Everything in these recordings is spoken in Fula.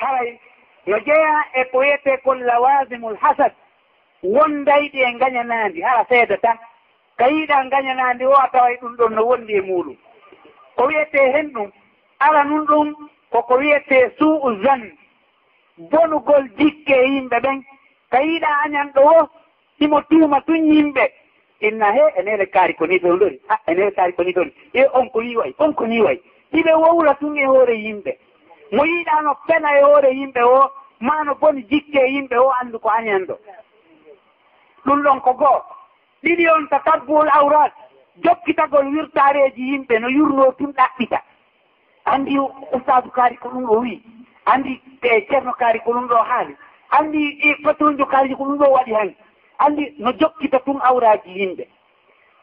haray no jeeya e ko wiyete kon lawasimul hasad. Wondayɗi e gañanandi ha seeda tan. Ka yiiɗa gañanandi o a taway ɗum ɗon no wondi e muɗum ko wiyete hen ɗum ala nun ɗum koko wiyete suu zan bonugol jikke e yimɓe ɓen. Ka yiiɗa añan ɗo o imo tuuma tun yimɓe. Inna he enele kaari ko ni ɗon ɗori a enele kaari ko ni ɗoni. E on ko yiway on ko yiway ɗiɓe wowla tun e hoore yimɓe. mo yiiɗano fena e hoore yimɓe o mano boni jikke yimɓe o anndu ko añen ɗo ɗum ɗon ko goo. Ɗiɗi on ta tabbowol awrat jokkitagol wirtareji yimɓe no yurno tun ɗaɓɓita. Andi ustadu kaari ko ɗum ɗo wii andi e ceerno kaari ko ɗum ɗo haali andi patronjo e, kaariji ko ɗum ɗo waɗi han andi no jokkita tun awraji yimɓe.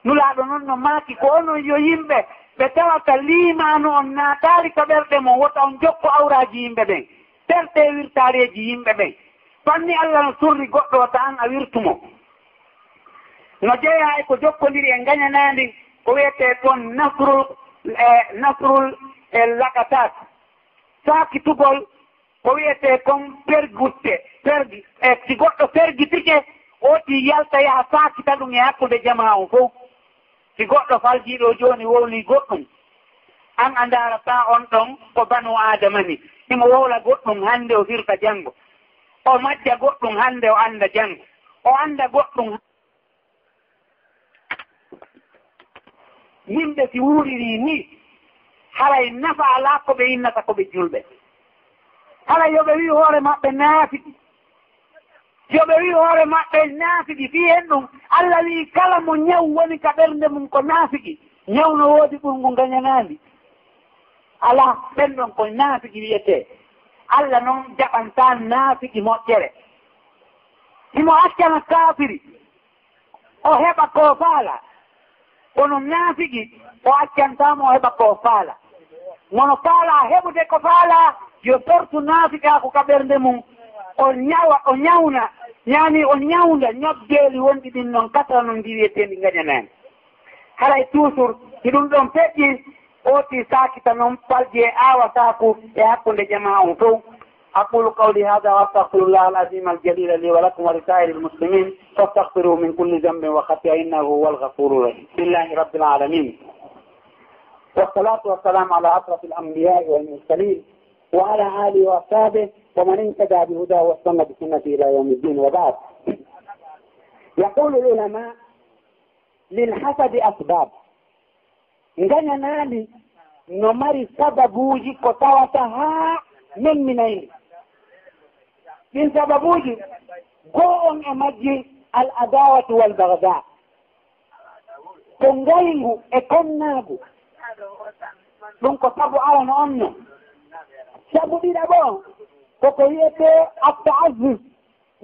Nulaaɗo noon no maaki ko onon yo yimɓe ɓe tawata limanu on naatari ko ɓerɗe mon wota on jokko awraji yimɓe ɓen ɓerɗe wirtareji yimɓe ɓen fanni allah no surri goɗɗo ta an a wirtumo no jeeya e ko jokkodiri e gañanandi ko wiyete ɗon nasrul e nasrul e lakatat. Sakitugol ko wiyete kon pergutte pergi e si goɗɗo pergitike oti yalta yaha sakita ɗum e hakkude jama o fof si goɗɗo faljiɗo joni wowli goɗɗum. An a darata on ɗon ko banu adama ni. Imo wowla goɗɗum hande o firta janngo. O majja goɗɗum hande o anda janngo. O anda goɗɗum yimɓe si wuuriri ni haray nafa ala ko ɓe innata ko ɓe julɓe. Haray yoɓe wi hoore maɓɓe naafi yoɓe wi hoore maɓɓe naafiqi fi hen ɗum allah wi kala mo ñaw woni ka ɓernde mum ko naafiqi ñaw no woodi ɓurngu gañanaandi ala ɓen ɗon ko naafiqi wiyete. Allah noon jaɓanta naafiqi moƴƴere. Imo accana kaafiri o heɓa ko faala kono naafiqi o accantama o heɓa ko faala mono faala heɓude ko faala yo tortu naafiqaako ka ɓernde mum. O ñawa o ñawna yani o ñawda ñobbeeli wonɗi ɗin noon kasa noon ndi wiyetendi gañanaani haray toujours si ɗum ɗon feƴƴi ooti saakita noon falji e aawa saaku e hakkunde jama on fof. أقول قولي هذا وأستغفر الله العظيم الجليل لي ولكم ولسائر المسلمين فاستغفروه من كل ذنب وخطيئة إنه هو الغفور الرحيم لله رب العالمين والصلاة والسلام على أشرف الأنبياء والمرسلين وعلى wa وأصحابه ومن اهتدى بهداه واستنى بسنته إلى يوم الدين وبعد. يقول العلماء للحسد أسباب. nganya nani no mari sababuji ko tawata haa memminayni ɗin sababuji goo on e majji al adawatu wal bagda ko ngayngu e konnaagu ɗum ko sabu arano on non sabu ɗiɗa ɓo koko wiyete attaasus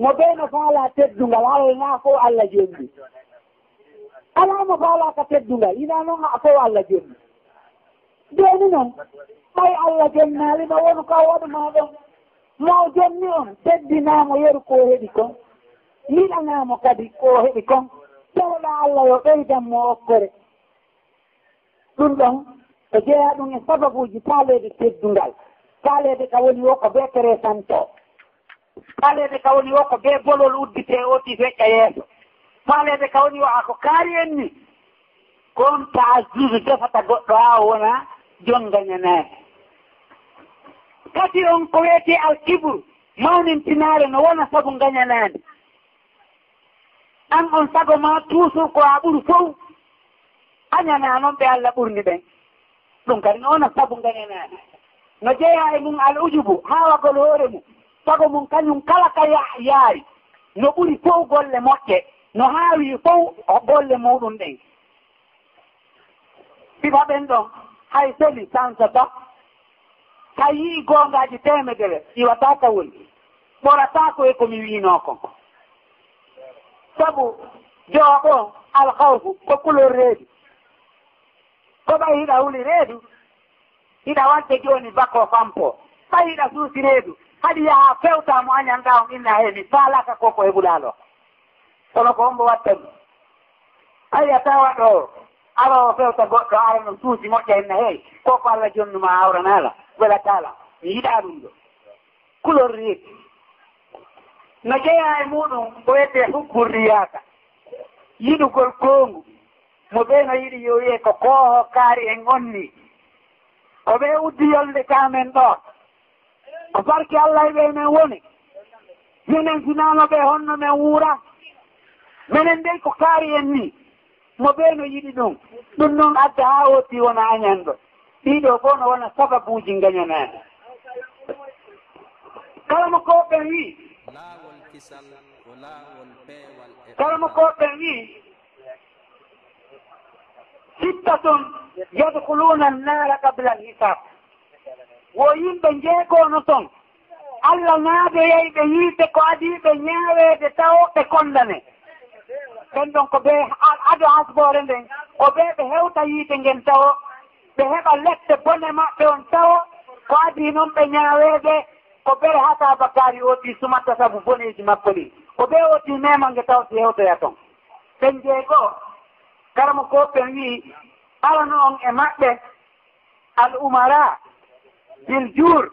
mo ɓeyno faala teddungal alana e fo allah jenndi alamo faalaka teddungal ina noon ha fo allah jenndi joni noon ɓay allah jonnalima wonu ka waɗuma ɗon mo jonni on teddinamo yeru ko heɓi kon yiɗanamo kadi ko heɓi kon tawɗa allah yo ɓeydanmo okkore. Ɗum ɗon e jeeya ɗum e sababuji paaleede teddungal. kaalede ka woni o ko be kere santo kaalede ka woni o ko be bolol uddite oti feƴƴa yeeso kaalede ka woni o ako kaari en ni kon taasdudu defata goɗɗo ha wona jongañanaaki kadi on ko wiyete alkibru mawnintinaare no wona sabu gañanade an on sago ma toujours ko a ɓuri fof añana noon ɓe allah ɓurni ɓen ɗum kadi no wona sabu gañanade no jeeya e mum al ujubu haawagol hoore mum. Sago mum kañum kala ka yaari. No ɓuri fof golle moƴƴe. No haawi fof golle muɗum ɗen. Sifa ɓen ɗon hay seli sansata ka yii goongaaji temedere iwata ka woni. Ɓoratako e komi wino kon sabu joo ɗon alhawfu ko couleur reedu. Ko ɓay hiɗa huli reedu hiɗa wadde joni bako fampo. Hay hiɗa suusireedu haɗi yaha fewta mo añanɗa on inna he mi falaka ko ko heɓulalo kono ko hombo watta ɗum hay a tawa ɗo arowo fewta goɗɗo ara no suusi moƴƴa henna hey koko allah jonnuma awranala welatala mi yiɗa ɗum ɗo kulorriiti no jeeya e muɗum ko wiyete hubburriyaka yiɗugol goongu mo ɓe no yiɗi yo wiye ko kooho kaari en onni. ko ɓe uddi yolde kamen ɗo. Ko barke allah e ɓe men woni. Minen sinano ɓe honno men wuura minen ndey ko kaari en ni. Mo ɓee no yiɗi ɗum. Ɗum noon adda haa wotti wona añanɗo. Ɗiɗo fof no wona sababuuji gañanani kala mo ko wii kala mo ko wii sittatun yadkuluna annara qabla alhisab wo yimɓe jeegono ton. Allah naadoyey ɓe yiite ko adiɓe ñaaweede taw ɓe kondane ɓen ɗon ko ɓe ado asbore nden. Ko ɓe ɓe hewta yiite ngen tawo ɓe heɓa lette bone maɓɓe on tawo ko adi noon ɓe ñaaweede. Ko ɓere hata bakari oti sumatta sabu boneji makko ɗi. Ko ɓe oti mema nge tawti hewtoya ton. Ɓen jeegoo kala mo koɓen wii alano on e maɓɓe al umara bil jour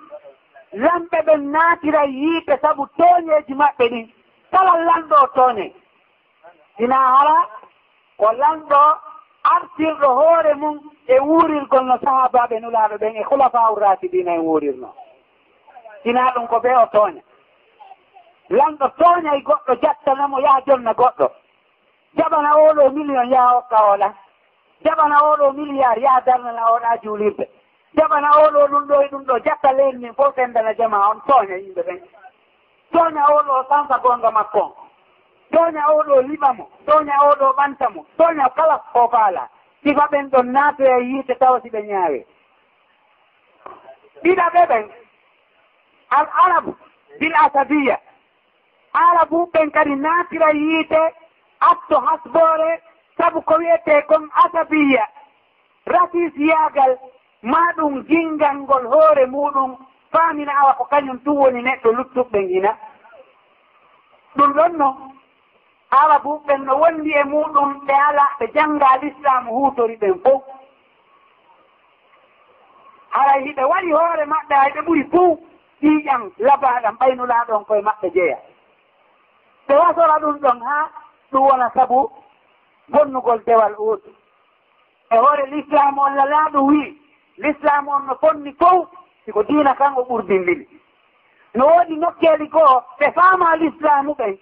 lamɓe ɓen naatira yiiɓe sabu tooñeeji maɓɓe ɗin. Kala lanɗo tooñe ina hala ko lanɗo artirɗo hoore mum e wuurirgol no sahabaɓe nulaaɗo ɓen e hulafa urrasidina e wuurirno. Sina ɗum ko ɓe o tooña lanɗo tooña e goɗɗo jattanamo yaha jonna goɗɗo. jaɓana oɗo million yaha hokka oɗa jaɓana oɗo milliard yaha darnana oɗa juulirde. Jaɓana oɗo ɗum ɗo e ɗum ɗo jakka leydi min fof sendana jama on tooña yimɓe ɓen. Tooña oɗo sansa gonga makko on. Tooña oɗo liɓa mo tooña oɗo ɓanta mo tooña kala ko faala. Sifa ɓen ɗon naatoya e yiite tawa si ɓe ñaawe. Ɗiɗa ɓe ɓen al arabu bil asabiya arabu ɓen kadi naatira yiite atto hasbore sabu ko wiyete kon asabiya. Rasis yagal ma ɗum jingal ngol hoore muɗum. Faamina awa ko kañum tum woni neɗɗo luttuɓe gina ɗum ɗon no awa buɓɓen no wondi e muɗum ɓe ala ɓe jannga l'islamu huutori ɓen fof haray hiɓe waɗi hoore maɓɓe hay ɓe ɓuri fuu. Ƴiiƴam labaɗam ɓaynulaaɗon koye maɓɓe jeeya. Ɓe wasora ɗum ɗon haa ɗum wona sabu bonnugol dewal uudu e hoore l'islam on lalaaɗo wii. L'islam on no fonni fof siko diina kan o ɓurdindini. No woodi nokkeeli goo ɓe faama l'islamu ɓen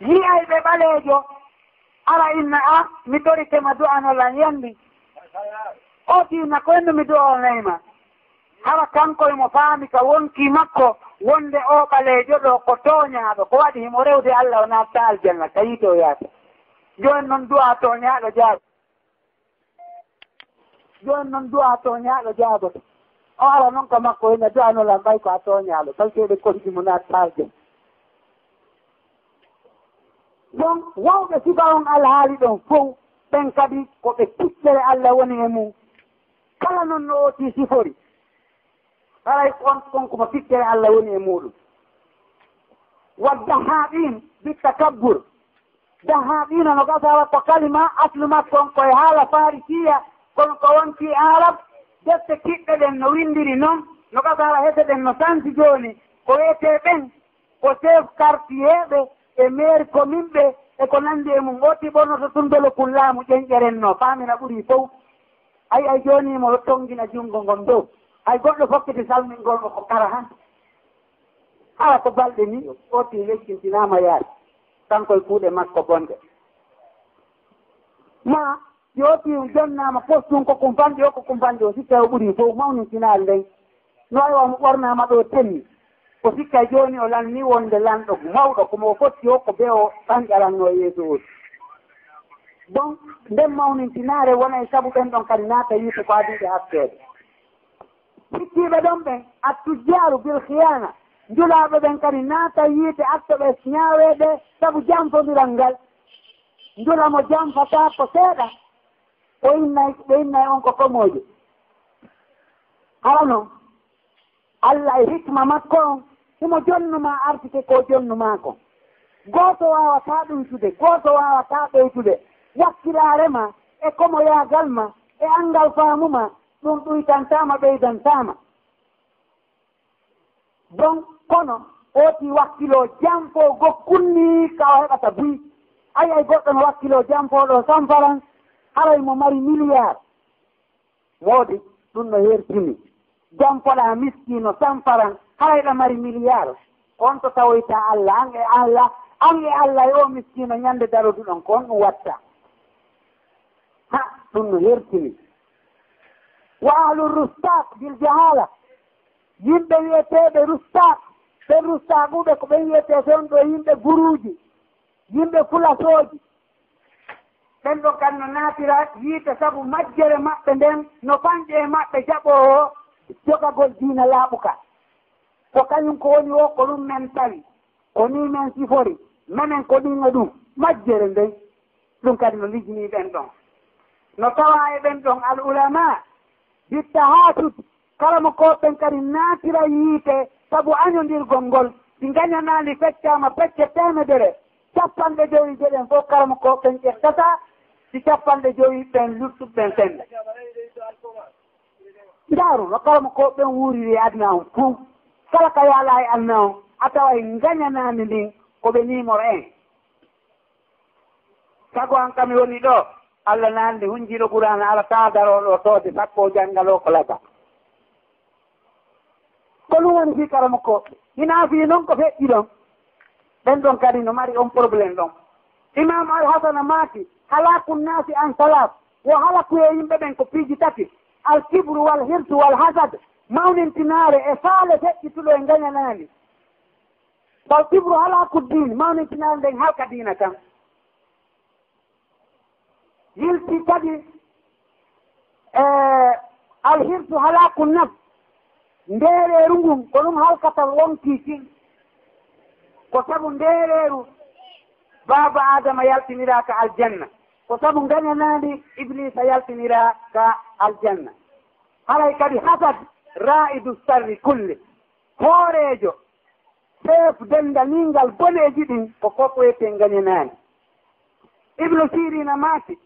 yiyay ɓe ɓaleejo ala inna a mi ɗoritema du'anolan yanndi. O tiina koyno mi du'onayma hawa kankoye mo faami ka wonki makko. wonde o ɓaleejo ɗo ko tooñaaɗo ko waɗi himo rewde allah o natta aljanna tawii to yaata. Jooni noon du'a tooñaaɗo jaago jooni noon du'a tooñaaɗo jaagoto o ara noon ko makko hene du'anolan ɓay ko a tooñaaɗo tawi seeɗe kolli mo natta aljanna. Ɗon wawɓe suka on alhaali ɗon fof ɓen kadi ko ɓe kiɓɓere allah woni e mum kala noon no ooti sifori. haray on konkoma fikkere e allah woni e muɗum. Wadda ha ɗin bittakabbur da ha no gasa wa kalima aslu ma kon koye haala farisiya kono ko wonti e arab defte kiɓɓe ɗen no windiri noon no gasa ala hese ɗen no santi joni ko wiyete ɓen ko chef quartier ɓe e maire commune ɓe e ko nandi e mum. Otti ɓornoto tundolo kullaamu ƴenƴerenno faamina ɓuuri fof. Ayi ay joni mo tonguina junngo ngon dow. hay goɗɗo fokkiti salmingol o ko kara han. Hala ko balɗe ni oti ti yaade. Kankoye kuuɗe makko bonde. Ma yooti jonnama postum ko kumpanɗe o ko kumpanɗe o sikka o ɓuuri fof mawnintinal nden. No awa mo ɓornama ɗo tenni. Ko sikka joni o lanni wonde lanɗo mawɗo komo fotti o ko be o ɓanɗe aranno e yeeso oti bon nden mawnintinare wona e saabu ɓen ɗon kadi naata yiite ko adiɓe hakkede ɓe ɗon ɓen attujjaru bil khiyana njulaɓe ɓen kadi naata yiite attoɓe ñaaweede sabu janfodiral ngal. Njula mo janfataa ko seeɗa. O innay ɓe innay on ko komooje. Harano allah e hikma makko on himo jonnuma artike ko jonnumako kon gooto waawataa ɗoytude gooto waawataa ɓeytude. Yakkilaare ma e komo yaagal ma e angal faamuma ɗum ɗuytantama ɓeydantama donc kono ooti wakkilo jam fo gokkunni ka o heɓata buy. Ayi ay goɗɗo no wakkilo jam fo ɗo sanfaran haray mo mari milliard. Woodi ɗum no hertini. Jam foɗaa miskino sanfaran haray ɗo mari milliard. On to tawoyta allah an e allah an e allah e o miskino ñande darodu ɗon ko on ɗum watta. Ha ɗum no hertini. Wa ahlu rustak bil jahala. yimɓe wiyeteɓe rustak ɓen rustakuɓe ko ɓen wiyete toon ɗo yimɓe guruji yimɓe fulasoji ɓen ɗo kan no naatira yiite sabu majjere maɓɓe nden no fanƴe e maɓɓe jaɓo o jogagol diina laaɓuka. Ko kañum ko woni o ko ɗum men tawi ko ni men sifori menen ko ɗinga ɗum majjere nden ɗum kadi no lijini ɓen ɗon. No tawa e ɓen ɗon al ulama bitta haatude kala mo koɓen kadi naatira yiite sabu añodirgol ngol. Si gañanaandi feccama pecce temedere. Cappanɗe joyi jeɗen fof kala mo ɓen ƴettata. Si cappanɗe joyi ɓen luttuɓɓen sende ndaaru no kala mo ɓen wuuriri adna on fuu kala ka yaala e adna on a tawa e gañanaandi ndin koɓe numéro un sago an kami woni ɗo allah naandi hunjiɗo ɓurana ala taadaroɗo toode sappo janngal ko laba ko ɗum woni fi hikara makko hina fi noon ko feƴƴi ɗon. Ɓen ɗon kadi no mari on probléme ɗon. Imamu alhasana maaki halaku nnasi an salat? Wo halakuye yimɓe ɓen ko piiji tati. Alkibru wal hirtu wal hasad mawnintinare e faale feƴƴituɗo e gañanani wal kibru halaku din mawnintinare nden halka dina tan. Yilti kadi eh, e alhirtu halaku nafs ndeereeru ngun ko ɗum halkatal wontii tin ko sabu ndeereeru baaba adama yaltiniraa ka aljanna. Ko sabu ngañanaandi iblisa yaltiniraa ka aljanna. Haray kadi hasad raidu sarri kulle. Hooreejo chef denndaniingal boneeji ɗin ko fofoyeten ngañanaani ibnu sirina maati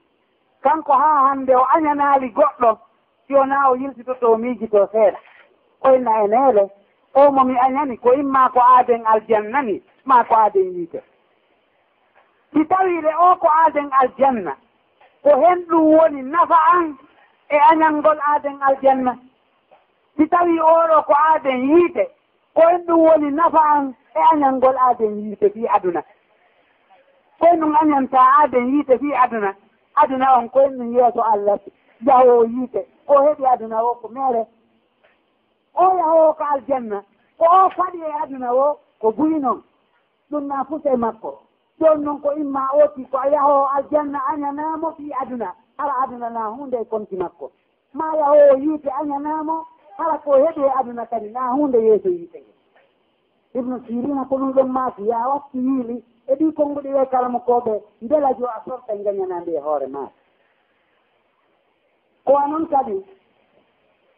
kanko haa hannde o añanaali goɗɗo si wonaa o yiltitoto o miijitoo seeɗa. koyna e neele. O momi añani ko imma ko aaden aljannani ma ko aaden yiite. Si tawire o ko aaden aljanna. Ko hen ɗum woni nafa an e añalngol aaden aljanna. Si tawi oɗo ko aaden yiite. Ko hen ɗum woni nafa an e añalngol aaden yiite fii aduna. Koye ɗum añanta aaden yiite fii aduna aduna on koye ɗum yeeso allah jahowo yiite. O heɓi aduna o ko mere o yahowo ko aljanna ko o faɗi e aduna o ko buyi noon ɗum na fuse makko. Ɗon noon ko imma oti ko a yahowo aljanna añanamo fi aduna. Hala aduna na hunde e konti makko. Ma yahowo yiite añanamo hala ko heɓi e aduna kadi na hunde yeeso yiite. Ibnu sirina ko ɗum ɗon maaki ya watti yiili e ɗi konnguɗi we kalamo koɓe mbela jo a sorta e gañanande e hoore maaka ko wa noon kadi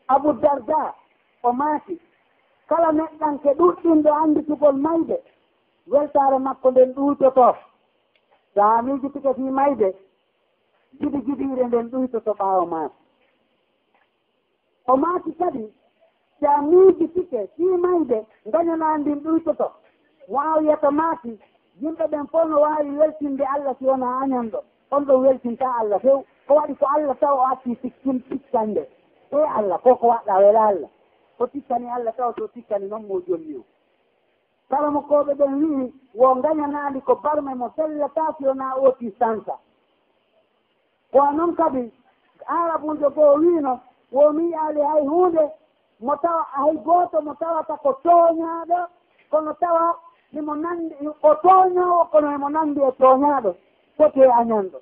abou darda o maati? Kala neɗɗanke ɗuɗɗinde annditugol mayde weltaare makko nden ɗuytoto saamiji tike fii mayde jiɗi jiɗiire nden ɗuytoto ɓaawo maati o maati kadi? So saamiji tike fii mayde dañanaa ndin ɗuytoto. Mo maati? Yimɓe ɓen fof no waawi weltinde allah si wonaa añanɗo. On ɗon weltinta allah few. Ko waɗi ko allah taw o acci sikkin sikkande e allah fof ko waɗɗa wela allah. o tikkani allah taw to tikkani noon mo jolli o. Kala mo koɓe ɓen wii wo gañanaɗi ko barme mo sellataki ona oti sansa koa noon kadi arabujo goo wiino wo mi yaali hay hunde mo tawa hay gooto mo tawata ko tooñaaɗo kono tawa imo nanndi o tooñoo kono emo nanndi e tooñaaɗo foti e añanɗo.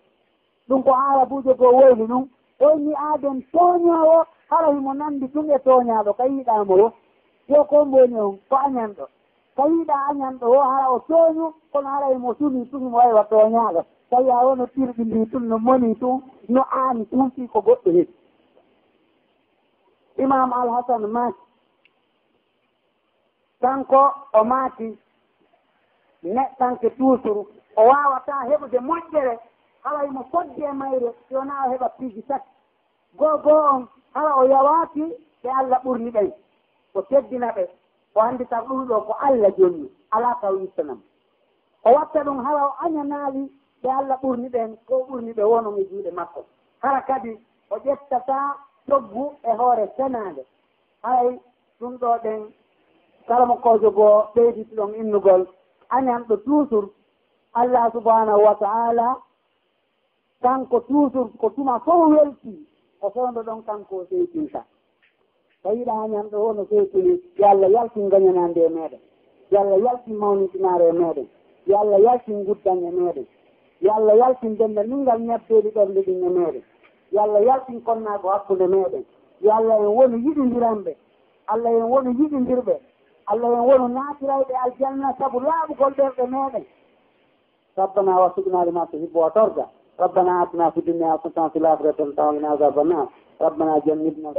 Ɗum ko arabujo goo woyli ɗum onni aaden tooñoowo kala himo nandi ɗum e tooñaaɗo ka yiiɗaamo wo yo ko mboni on ko añanɗo ka yiiɗa añanɗo wo hara o tooñu kono hara emo sumi ɗum mo waywa tooñaaɗo. Tawi a wono tirɗi ndi tun no moni tun no aani tuuti ko goɗɗo hedi imam alhasan maaki kanko o maaki neɗɗanke toujours o wawata heɓude moƴƴere hawaymo fodde e mayre yona o heɓa piiji tati. Goo goo on kala o yawaaki ɓe allah ɓurni ɓen o teddina ɓe o anndi taw ɗum ɗo ko allah jonni alaa taw yittanam. O watta ɗum hara o añanaali ɓe allah ɓurni ɓen ko ɓurni ɓe wonon e juuɗe makko. Hara kadi o ƴettata coggu e hoore senaande hay ɗum ɗo ɗen kala mo kojo goo ɓeyditi ɗon innugol añan ɗo toujours allah subhanahu wa taala kanko toujours ko tuma fof weltii. ko fewndo ɗon kanko seytinta. So yiɗa ñamɗo o no seytini yo allah yaltin gañanande e meɗen. Yo allah yaltin mawnitinare e meɗen. Yo allah yaltin guddan e meɗen. Yo allah yaltin denndal ningal ngal ñebbeeɗi ɗonde ɗin e meɗen. Yo allah yaltin konnaago hakkunde meɗen. Yo allah en woni yiɗidiranɓe allah en woni yiɗidirɓe. Allah en wonu naatirayɓe aljanna sabu laaɓugol ɗerɗe meɗen. Sabbana wa suɓinaali ma so hibbo o torga ربنا آتنا في الدنيا حسنة وفي الآخرة حسنة وقنا عذاب النار. rabbana jannibna